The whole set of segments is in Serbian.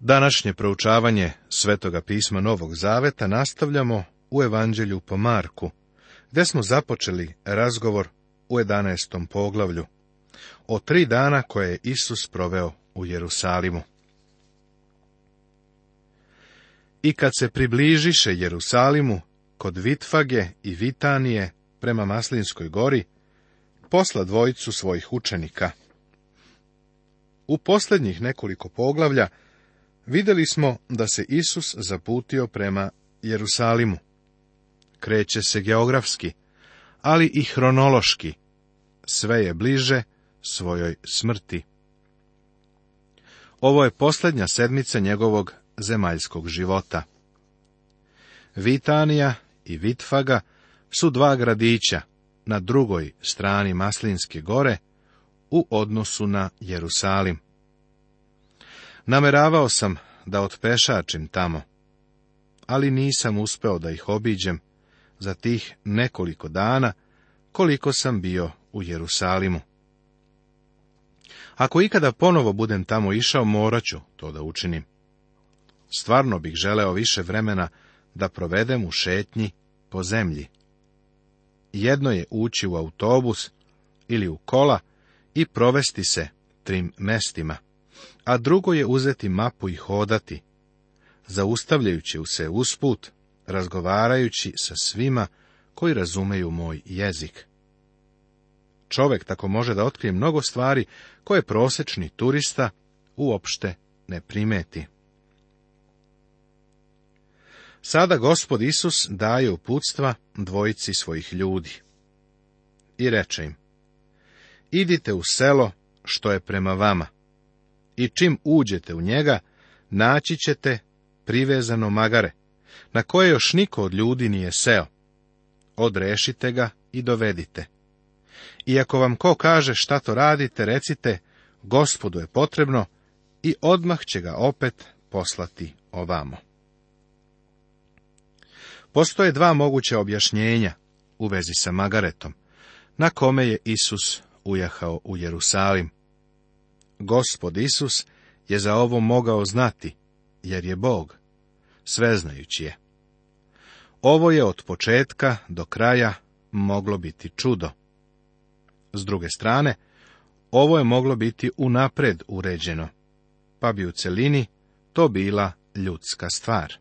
Današnje proučavanje Svetoga pisma Novog Zaveta nastavljamo u Evanđelju po Marku, gdje smo započeli razgovor u 11. poglavlju, o tri dana koje je Isus proveo u Jerusalimu. I kad se približiše Jerusalimu, kod Vitfage i Vitanije, prema Maslinskoj gori, posla dvojicu svojih učenika. U posljednjih nekoliko poglavlja Vidjeli smo da se Isus zaputio prema Jerusalimu. Kreće se geografski, ali i hronološki. Sve je bliže svojoj smrti. Ovo je posljednja sedmica njegovog zemaljskog života. Vitanija i Vitfaga su dva gradića na drugoj strani Maslinske gore u odnosu na Jerusalim. Nameravao sam da otpešačim tamo, ali nisam uspeo da ih obiđem za tih nekoliko dana koliko sam bio u Jerusalimu. Ako ikada ponovo budem tamo išao, morat ću to da učinim. Stvarno bih želeo više vremena da provedem u šetnji po zemlji. Jedno je ući u autobus ili u kola i provesti se trim mestima a drugo je uzeti mapu i hodati, zaustavljajući se usput, razgovarajući sa svima koji razumeju moj jezik. Čovek tako može da otkrije mnogo stvari koje prosečni turista uopšte ne primeti. Sada gospod Isus daje uputstva dvojici svojih ljudi. I reče im, idite u selo što je prema vama i čim uđete u njega, naći ćete privezano magare, na koje još niko od ljudi nije seo. Odrešite ga i dovedite. I ako vam ko kaže šta to radite, recite, gospodu je potrebno, i odmah će ga opet poslati ovamo. Postoje dva moguće objašnjenja u vezi sa Magaretom, na kome je Isus ujahao u Jerusalim. Gospod Isus je za ovo mogao znati, jer je Bog, sveznajući je. Ovo je od početka do kraja moglo biti čudo. S druge strane, ovo je moglo biti unapred uređeno, pa bi u celini to bila ljudska stvar.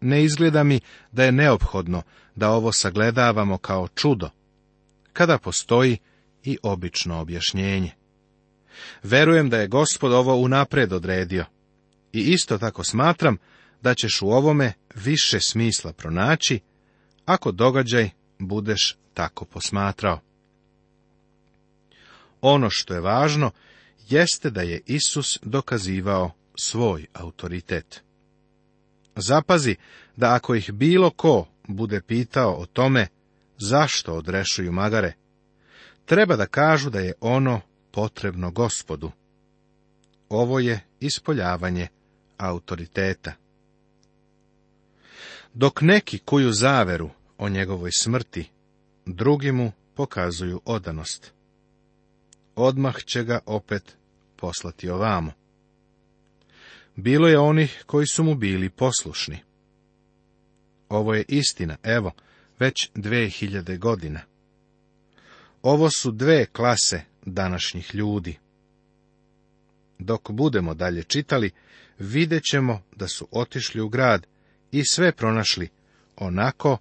Ne izgleda mi da je neophodno da ovo sagledavamo kao čudo, kada postoji i obično objašnjenje. Verujem da je gospod ovo unapred odredio. I isto tako smatram da ćeš u ovome više smisla pronaći, ako događaj budeš tako posmatrao. Ono što je važno jeste da je Isus dokazivao svoj autoritet. Zapazi da ako ih bilo ko bude pitao o tome zašto odrešuju magare, treba da kažu da je ono potrebno gospodu. Ovo je ispoljavanje autoriteta. Dok neki kuju zaveru o njegovoj smrti, drugi mu pokazuju odanost. Odmah će ga opet poslati ovamo. Bilo je onih koji su mu bili poslušni. Ovo je istina, evo, već dve hiljade godina. Ovo su dve klase današnjih ljudi. Dok budemo dalje čitali, vidjet ćemo da su otišli u grad i sve pronašli, onako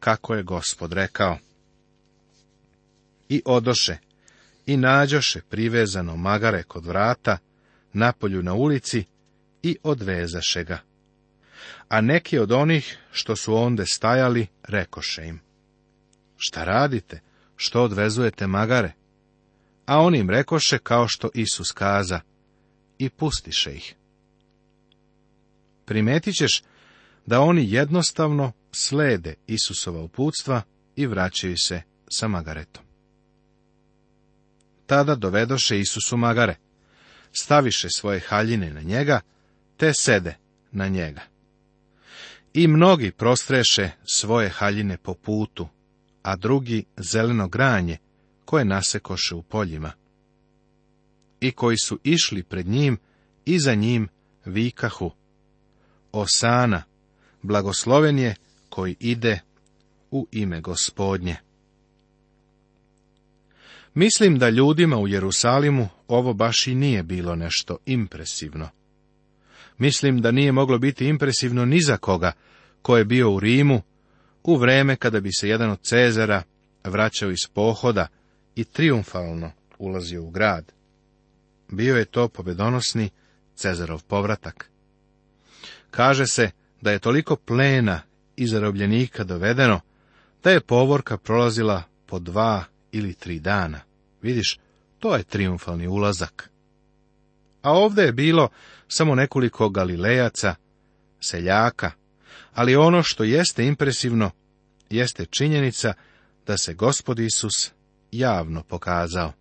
kako je gospod rekao. I odoše, i nađoše privezano magare kod vrata, napolju na ulici, i odvezaše ga. A neki od onih, što su onde stajali, rekoše im. Šta radite? Što odvezujete magare? a on im rekoše kao što Isus kaza, i pustiše ih. Primetit ćeš da oni jednostavno slede Isusova uputstva i vraćaju se sa Magaretom. Tada dovedoše Isusu Magare, staviše svoje haljine na njega, te sede na njega. I mnogi prostreše svoje haljine po putu, a drugi zeleno granje, koje nasekoše u poljima. I koji su išli pred njim i za njim vikahu. Osana, blagosloven je koji ide u ime gospodnje. Mislim da ljudima u Jerusalimu ovo baš i nije bilo nešto impresivno. Mislim da nije moglo biti impresivno ni za koga ko je bio u Rimu u vreme kada bi se jedan od Cezara vraćao iz pohoda i triumfalno ulazio u grad. Bio je to pobedonosni Cezarov povratak. Kaže se da je toliko plena i zarobljenika dovedeno, da je povorka prolazila po dva ili tri dana. Vidiš, to je triumfalni ulazak. A ovdje je bilo samo nekoliko galilejaca, seljaka, ali ono što jeste impresivno, jeste činjenica da se gospod Isus javno pokazao.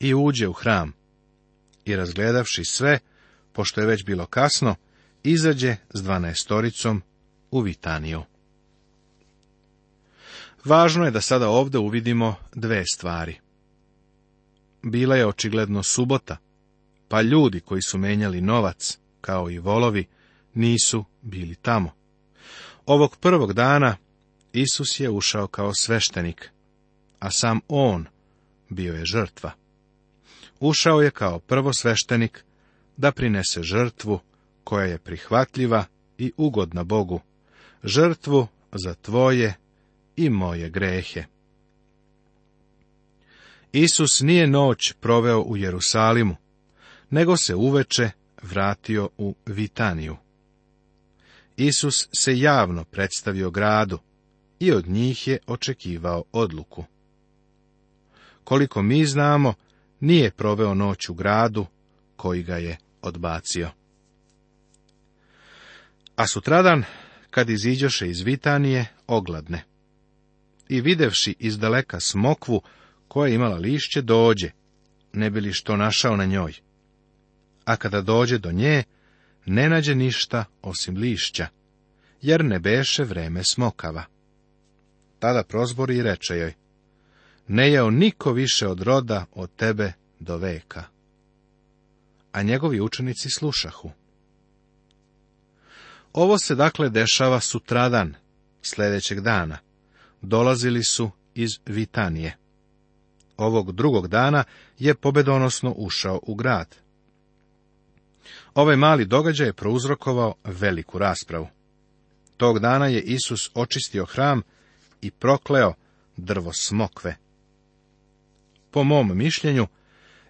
I uđe u hram i razgledavši sve, pošto je već bilo kasno, izađe s dvanaestoricom u Vitaniju. Važno je da sada ovdje uvidimo dve stvari. Bila je očigledno subota, pa ljudi koji su menjali novac, kao i volovi, nisu bili tamo. Ovog prvog dana Isus je ušao kao sveštenik, a sam on bio je žrtva. Ušao je kao prvo sveštenik da prinese žrtvu koja je prihvatljiva i ugodna Bogu, žrtvu za tvoje i moje grehe. Isus nije noć proveo u Jerusalimu, nego se uveče vratio u Vitaniju. Isus se javno predstavio gradu, i od njih je očekivao odluku. Koliko mi znamo, nije proveo noć u gradu koji ga je odbacio. A sutradan, kad iziđoše iz Vitanije, ogladne. I videvši izdaleka smokvu, koja je imala lišće, dođe, ne bi li što našao na njoj. A kada dođe do nje, ne nađe ništa osim lišća, jer ne beše vreme smokava tada prozbori i reče joj, ne jeo niko više od roda od tebe do veka. A njegovi učenici slušahu. Ovo se dakle dešava sutradan, sljedećeg dana. Dolazili su iz Vitanije. Ovog drugog dana je pobedonosno ušao u grad. Ovaj mali događaj je prouzrokovao veliku raspravu. Tog dana je Isus očistio hram i prokleo drvo smokve. Po mom mišljenju,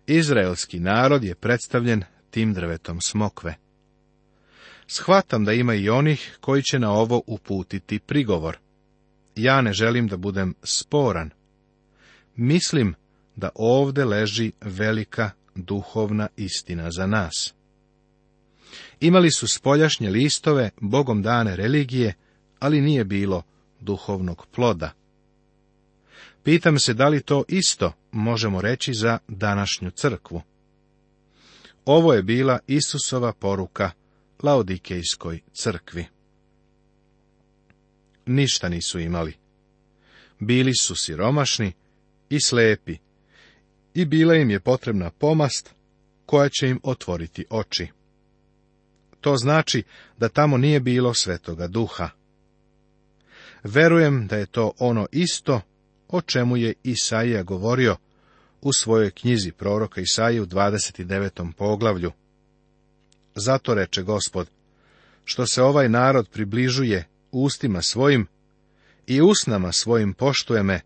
izraelski narod je predstavljen tim drvetom smokve. Shvatam da ima i onih koji će na ovo uputiti prigovor. Ja ne želim da budem sporan. Mislim da ovde leži velika duhovna istina za nas. Imali su spoljašnje listove, bogom dane religije, ali nije bilo duhovnog ploda. Pitam se da li to isto možemo reći za današnju crkvu. Ovo je bila Isusova poruka Laodikejskoj crkvi. Ništa nisu imali. Bili su siromašni i slepi i bila im je potrebna pomast koja će im otvoriti oči. To znači da tamo nije bilo svetoga duha. Verujem da je to ono isto o čemu je Isaija govorio u svojoj knjizi proroka Isaija u 29. poglavlju. Zato reče gospod, što se ovaj narod približuje ustima svojim i usnama svojim poštuje me,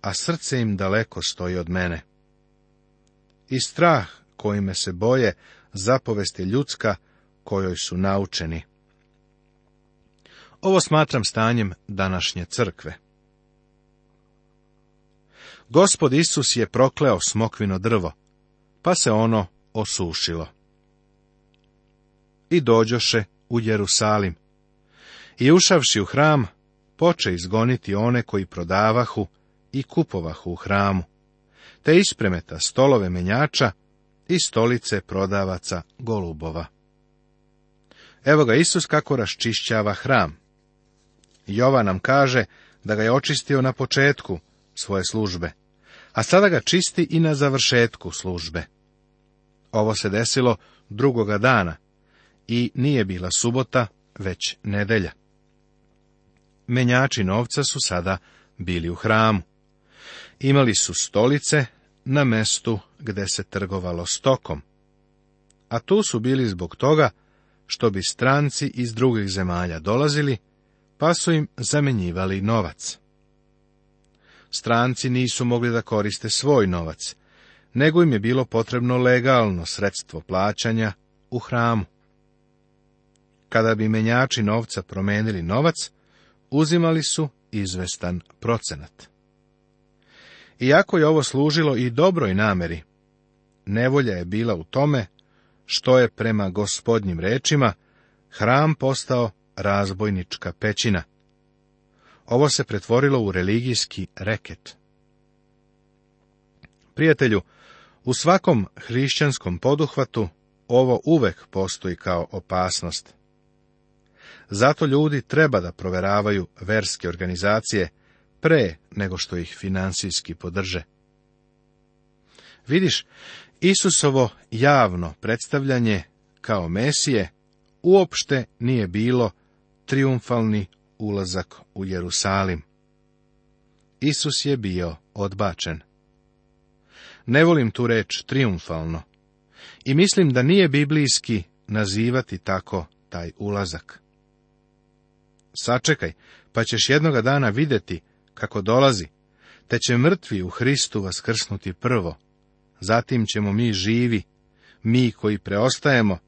a srce im daleko stoji od mene. I strah kojime se boje zapovesti ljudska kojoj su naučeni. Ovo smatram stanjem današnje crkve. Gospod Isus je prokleo smokvino drvo, pa se ono osušilo. I dođoše u Jerusalim. I ušavši u hram, poče izgoniti one koji prodavahu i kupovahu u hramu, te ispremeta stolove menjača i stolice prodavaca golubova. Evo ga Isus kako raščišćava hram. Jova nam kaže da ga je očistio na početku svoje službe, a sada ga čisti i na završetku službe. Ovo se desilo drugoga dana i nije bila subota, već nedelja. Menjači novca su sada bili u hramu. Imali su stolice na mestu gde se trgovalo stokom, a tu su bili zbog toga što bi stranci iz drugih zemalja dolazili pa su im zamenjivali novac. Stranci nisu mogli da koriste svoj novac, nego im je bilo potrebno legalno sredstvo plaćanja u hramu. Kada bi menjači novca promenili novac, uzimali su izvestan procenat. Iako je ovo služilo i dobroj nameri, nevolja je bila u tome što je prema gospodnjim rečima hram postao razbojnička pećina. Ovo se pretvorilo u religijski reket. Prijatelju, u svakom hrišćanskom poduhvatu ovo uvek postoji kao opasnost. Zato ljudi treba da proveravaju verske organizacije pre nego što ih financijski podrže. Vidiš, Isusovo javno predstavljanje kao Mesije uopšte nije bilo triumfalni ulazak u Jerusalim. Isus je bio odbačen. Ne volim tu reč triumfalno i mislim da nije biblijski nazivati tako taj ulazak. Sačekaj, pa ćeš jednoga dana vidjeti kako dolazi, te će mrtvi u Hristu vaskrsnuti prvo, zatim ćemo mi živi, mi koji preostajemo,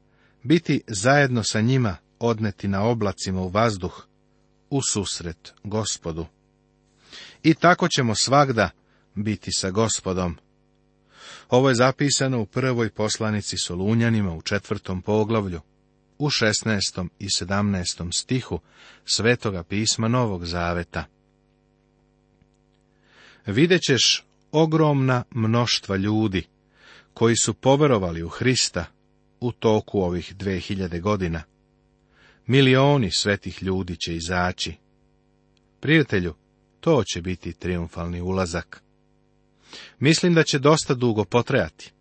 biti zajedno sa njima odneti na oblacima u vazduh, u susret gospodu. I tako ćemo svagda biti sa gospodom. Ovo je zapisano u prvoj poslanici Solunjanima u četvrtom poglavlju, u šestnestom i sedamnestom stihu Svetoga pisma Novog Zaveta. Videćeš ogromna mnoštva ljudi, koji su poverovali u Hrista u toku ovih 2000 godina. Milioni svetih ljudi će izaći. Prijatelju, to će biti triumfalni ulazak. Mislim da će dosta dugo potrajati.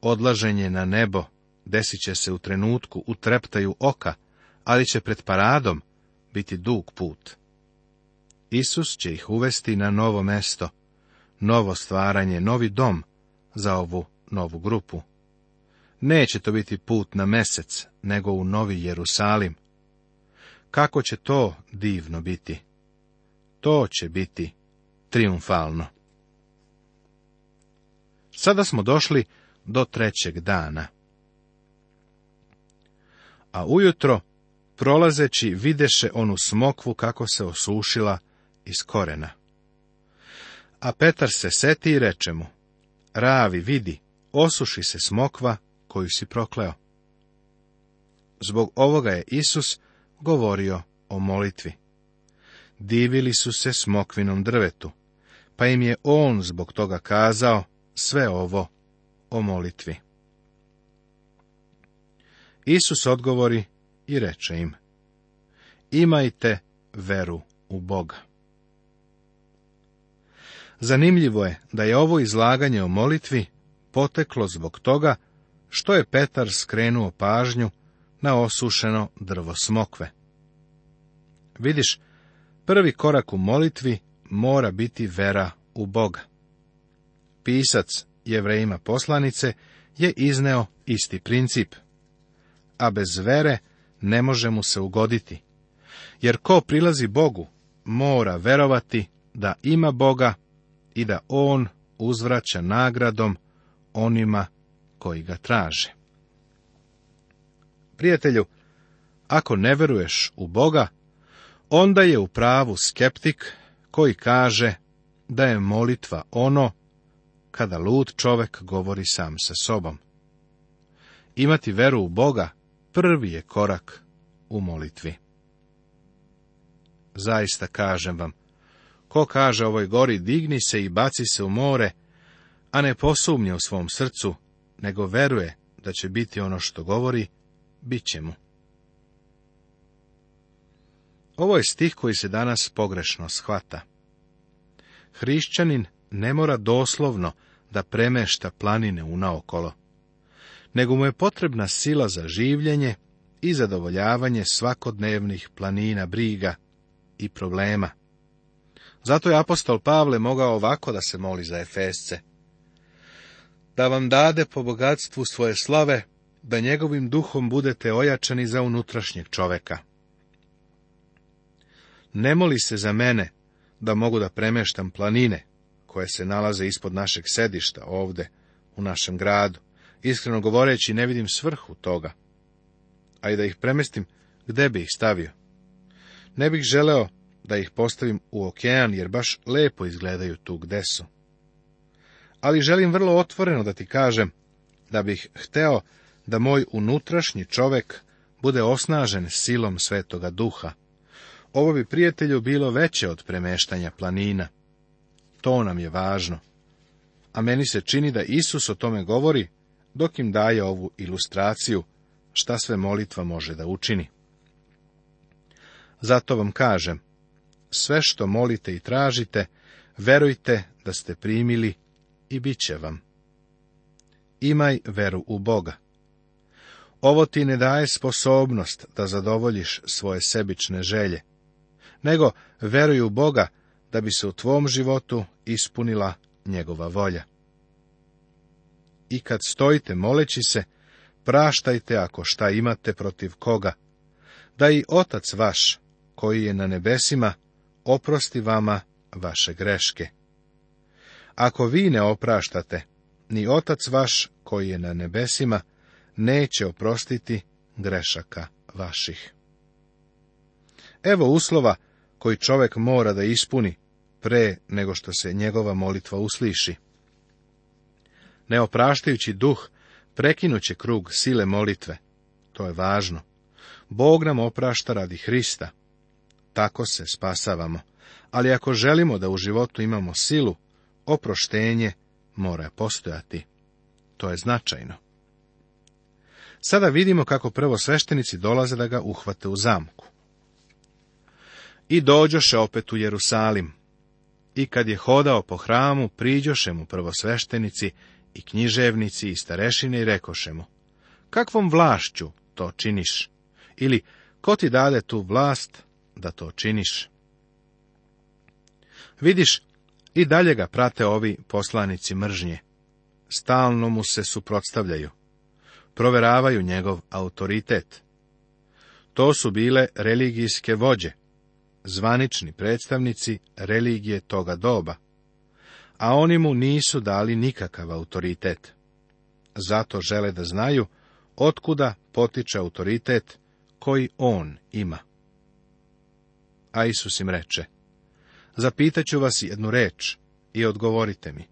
Odlaženje na nebo desit će se u trenutku, u treptaju oka, ali će pred paradom biti dug put. Isus će ih uvesti na novo mesto, novo stvaranje, novi dom za ovu novu grupu. Neće to biti put na mesec, nego u Novi Jerusalim. Kako će to divno biti? To će biti triumfalno. Sada smo došli do trećeg dana. A ujutro, prolazeći, videše onu smokvu kako se osušila iz korena. A Petar se seti i reče mu, ravi, vidi, osuši se smokva koju si prokleo. Zbog ovoga je Isus govorio o molitvi. Divili su se smokvinom drvetu, pa im je on zbog toga kazao sve ovo o molitvi. Isus odgovori i reče im, imajte veru u Boga. Zanimljivo je da je ovo izlaganje o molitvi poteklo zbog toga što je Petar skrenuo pažnju na osušeno drvo smokve. Vidiš, prvi korak u molitvi mora biti vera u Boga. Pisac jevrejima poslanice je izneo isti princip. A bez vere ne može mu se ugoditi. Jer ko prilazi Bogu, mora verovati da ima Boga i da On uzvraća nagradom onima koji ga traže. Prijatelju, ako ne veruješ u Boga, onda je u pravu skeptik koji kaže da je molitva ono kada lud čovek govori sam sa sobom. Imati veru u Boga prvi je korak u molitvi. Zaista kažem vam, ko kaže ovoj gori digni se i baci se u more, a ne posumnje u svom srcu, nego veruje da će biti ono što govori, bit će mu. Ovo je stih koji se danas pogrešno shvata. Hrišćanin ne mora doslovno da premešta planine unaokolo, nego mu je potrebna sila za življenje i zadovoljavanje svakodnevnih planina briga i problema. Zato je apostol Pavle mogao ovako da se moli za Efesce da vam dade po bogatstvu svoje slave, da njegovim duhom budete ojačani za unutrašnjeg čoveka. Ne moli se za mene, da mogu da premeštam planine, koje se nalaze ispod našeg sedišta, ovde, u našem gradu. Iskreno govoreći, ne vidim svrhu toga. A i da ih premestim, gde bi ih stavio? Ne bih želeo da ih postavim u okean, jer baš lepo izgledaju tu gde su ali želim vrlo otvoreno da ti kažem da bih hteo da moj unutrašnji čovek bude osnažen silom svetoga duha. Ovo bi prijatelju bilo veće od premeštanja planina. To nam je važno. A meni se čini da Isus o tome govori dok im daje ovu ilustraciju šta sve molitva može da učini. Zato vam kažem, sve što molite i tražite, verujte da ste primili i bit će vam. Imaj veru u Boga. Ovo ti ne daje sposobnost da zadovoljiš svoje sebične želje, nego veruj u Boga da bi se u tvom životu ispunila njegova volja. I kad stojite moleći se, praštajte ako šta imate protiv koga, da i Otac vaš, koji je na nebesima, oprosti vama vaše greške. Ako vi ne opraštate, ni otac vaš koji je na nebesima neće oprostiti grešaka vaših. Evo uslova koji čovjek mora da ispuni pre nego što se njegova molitva usliši. Neopraštajući duh prekinuće krug sile molitve. To je važno. Bog nam oprašta radi Hrista. Tako se spasavamo. Ali ako želimo da u životu imamo silu, oproštenje mora postojati. To je značajno. Sada vidimo kako prvo sveštenici dolaze da ga uhvate u zamku. I dođoše opet u Jerusalim. I kad je hodao po hramu, priđoše mu prvosveštenici i književnici i starešine i rekoše mu, kakvom vlašću to činiš? Ili, ko ti dade tu vlast da to činiš? Vidiš i dalje ga prate ovi poslanici mržnje. Stalno mu se suprotstavljaju. Proveravaju njegov autoritet. To su bile religijske vođe, zvanični predstavnici religije toga doba, a oni mu nisu dali nikakav autoritet. Zato žele da znaju otkuda potiče autoritet koji on ima. A Isus im reče, zapitaću vas jednu reč i odgovorite mi,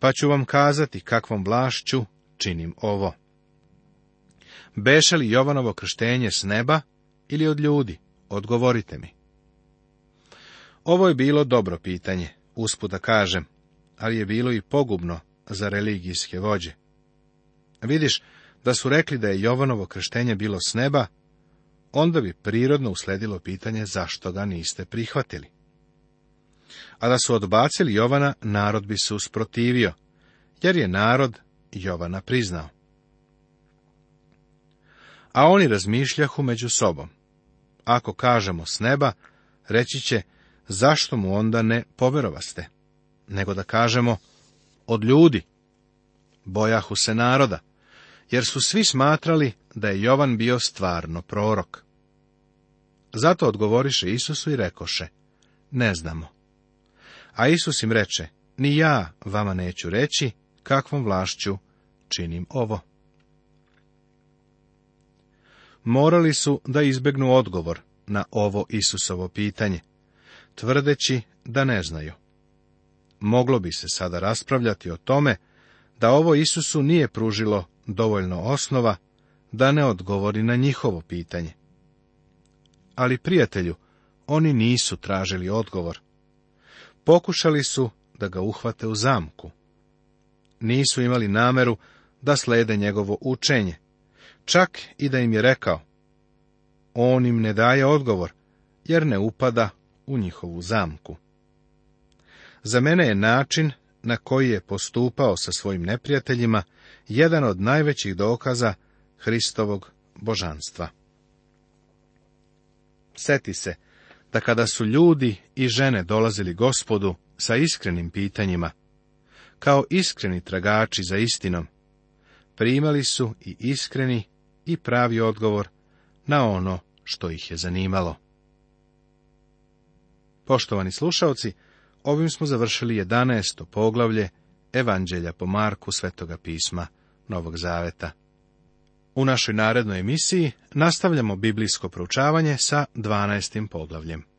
pa ću vam kazati kakvom vlašću činim ovo. Beše li Jovanovo krštenje s neba ili od ljudi? Odgovorite mi. Ovo je bilo dobro pitanje, usputa kažem, ali je bilo i pogubno za religijske vođe. Vidiš da su rekli da je Jovanovo krštenje bilo s neba, onda bi prirodno usledilo pitanje zašto ga niste prihvatili. A da su odbacili Jovana, narod bi se usprotivio, jer je narod Jovana priznao. A oni razmišljahu među sobom. Ako kažemo s neba, reći će, zašto mu onda ne poverovaste? Nego da kažemo, od ljudi. Bojahu se naroda, jer su svi smatrali da je Jovan bio stvarno prorok. Zato odgovoriše Isusu i rekoše, ne znamo. A Isus im reče, ni ja vama neću reći kakvom vlašću činim ovo. Morali su da izbegnu odgovor na ovo Isusovo pitanje, tvrdeći da ne znaju. Moglo bi se sada raspravljati o tome da ovo Isusu nije pružilo dovoljno osnova da ne odgovori na njihovo pitanje. Ali prijatelju, oni nisu tražili odgovor pokušali su da ga uhvate u zamku. Nisu imali nameru da slede njegovo učenje, čak i da im je rekao. On im ne daje odgovor, jer ne upada u njihovu zamku. Za mene je način na koji je postupao sa svojim neprijateljima jedan od najvećih dokaza Hristovog božanstva. Seti se da kada su ljudi i žene dolazili gospodu sa iskrenim pitanjima, kao iskreni tragači za istinom, primali su i iskreni i pravi odgovor na ono što ih je zanimalo. Poštovani slušaoci, ovim smo završili 11. poglavlje Evanđelja po Marku Svetoga pisma Novog Zaveta. U našoj narednoj emisiji nastavljamo biblijsko proučavanje sa 12. poglavljem.